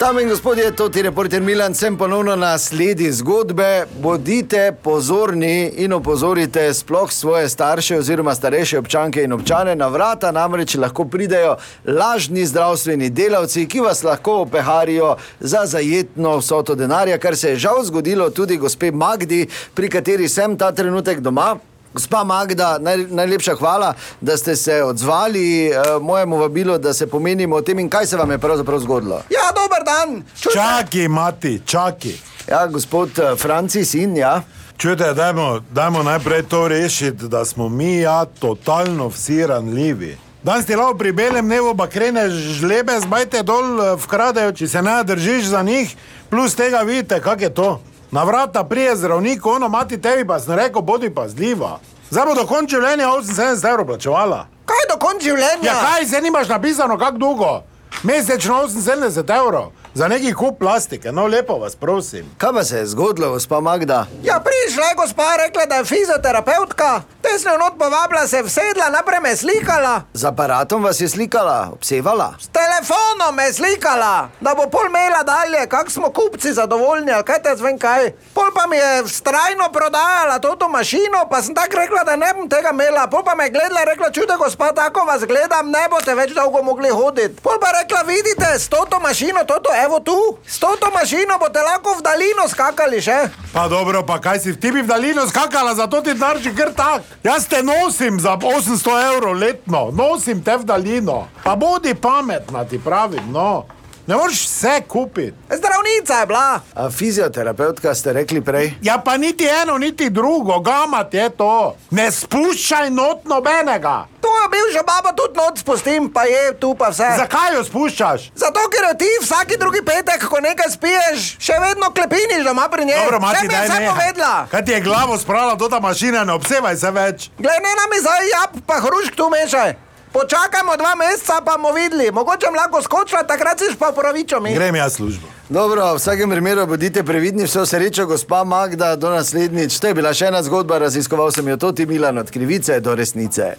Dame in gospodje, to je reporter Milan, sem ponovno na sledi zgodbe. Bodite pozorni in opozorite sploh svoje starše oziroma starejše občanke in občane. Na vrata namreč lahko pridejo lažni zdravstveni delavci, ki vas lahko opeharijo za zajetno vsoto denarja, kar se je žal zgodilo tudi gospe Magdi, pri kateri sem ta trenutek doma. Gospa Magda, naj, najlepša hvala, da ste se odzvali uh, mojemu vabilu, da se pomenimo o tem, in kaj se vam je pravzaprav zgodilo. Ja, dober dan. Čujte, Čakaj, mati, čakaj. Ja, gospod uh, Francis in ja. Čujte, dajmo, dajmo najprej to rešiti, da smo mi ja totalno vsi ranljivi. Danes ti lahko pri belem nebu bakrene žlebe, zbajte dol, eh, vkradejo, če se ne držiš za njih, plus tega vidite, kak je to. Na vrata prije zdravnik, ono mati tebi pa sem rekel, bodi pazljiva. Zdaj bo do konca življenja 78 evrov plačevala. kaj do konca življenja? Ja, kaj se nimaš napisano, kako dolgo? Mesečno 78 evrov za neki kup plastike, no lepo vas prosim. Kaj pa se je zgodilo, gospa Magda? Ja, prišla je gospa, rekla, da je fizioterapeutka, tesno not povabila se, vsedla, naprej me slikala. Z aparatom vas je slikala, obsevala. S telefonom me slikala, da bo pol mela dalje, kak smo kupci zadovoljni, ali kaj te zvem kaj. Pol pa mi je strajno prodajala to mašino, pa sem tako rekla, da ne bom tega imela. Pol pa me je gledala, rekla, čude gospa, tako vas gledam, ne boste več dolgo mogli hoditi. Pol pa rekla, vidite, s to mašino, toto, evo tu, s to mašino boste lahko v daljino skakali še. Pa dobro, pa kaj si ti bi v daljino skakala, zato ti darči kar tak. Jaz te nosim za 800 evrov letno, nosim te v daljino. Pa bodi pametna, ti pravim, no. Ne moreš vse kupiti. Zdravnica je bila. A fizioterapeutka ste rekli prej? Ja, pa niti eno, niti drugo, gamat je to. Ne spuščaj not nobenega. To že baba tudi noč spustim, pa je tu pa vse. Zakaj jo spuščaš? Zato, ker ti vsaki drugi petek, ko nekaj spiješ, še vedno klepiniš doma pri njej. Dobro, mati, mi je daj vse povedala. Kaj ti je glavo spravila do ta mašina, ne obsevaj se več. Glej, ne nam je zdaj jab, pa hrušk tu mešaj. Počakajmo dva meseca, pa bomo videli. Mogoče bom lahko skočila, takrat si pa pravičo mi. Grem jaz službo. Dobro, v vsakem primeru bodite previdni, vse srečo, gospa Magda, do naslednjič. To je bila še ena zgodba, raziskoval sem jo tudi Milan od krivice do resnice.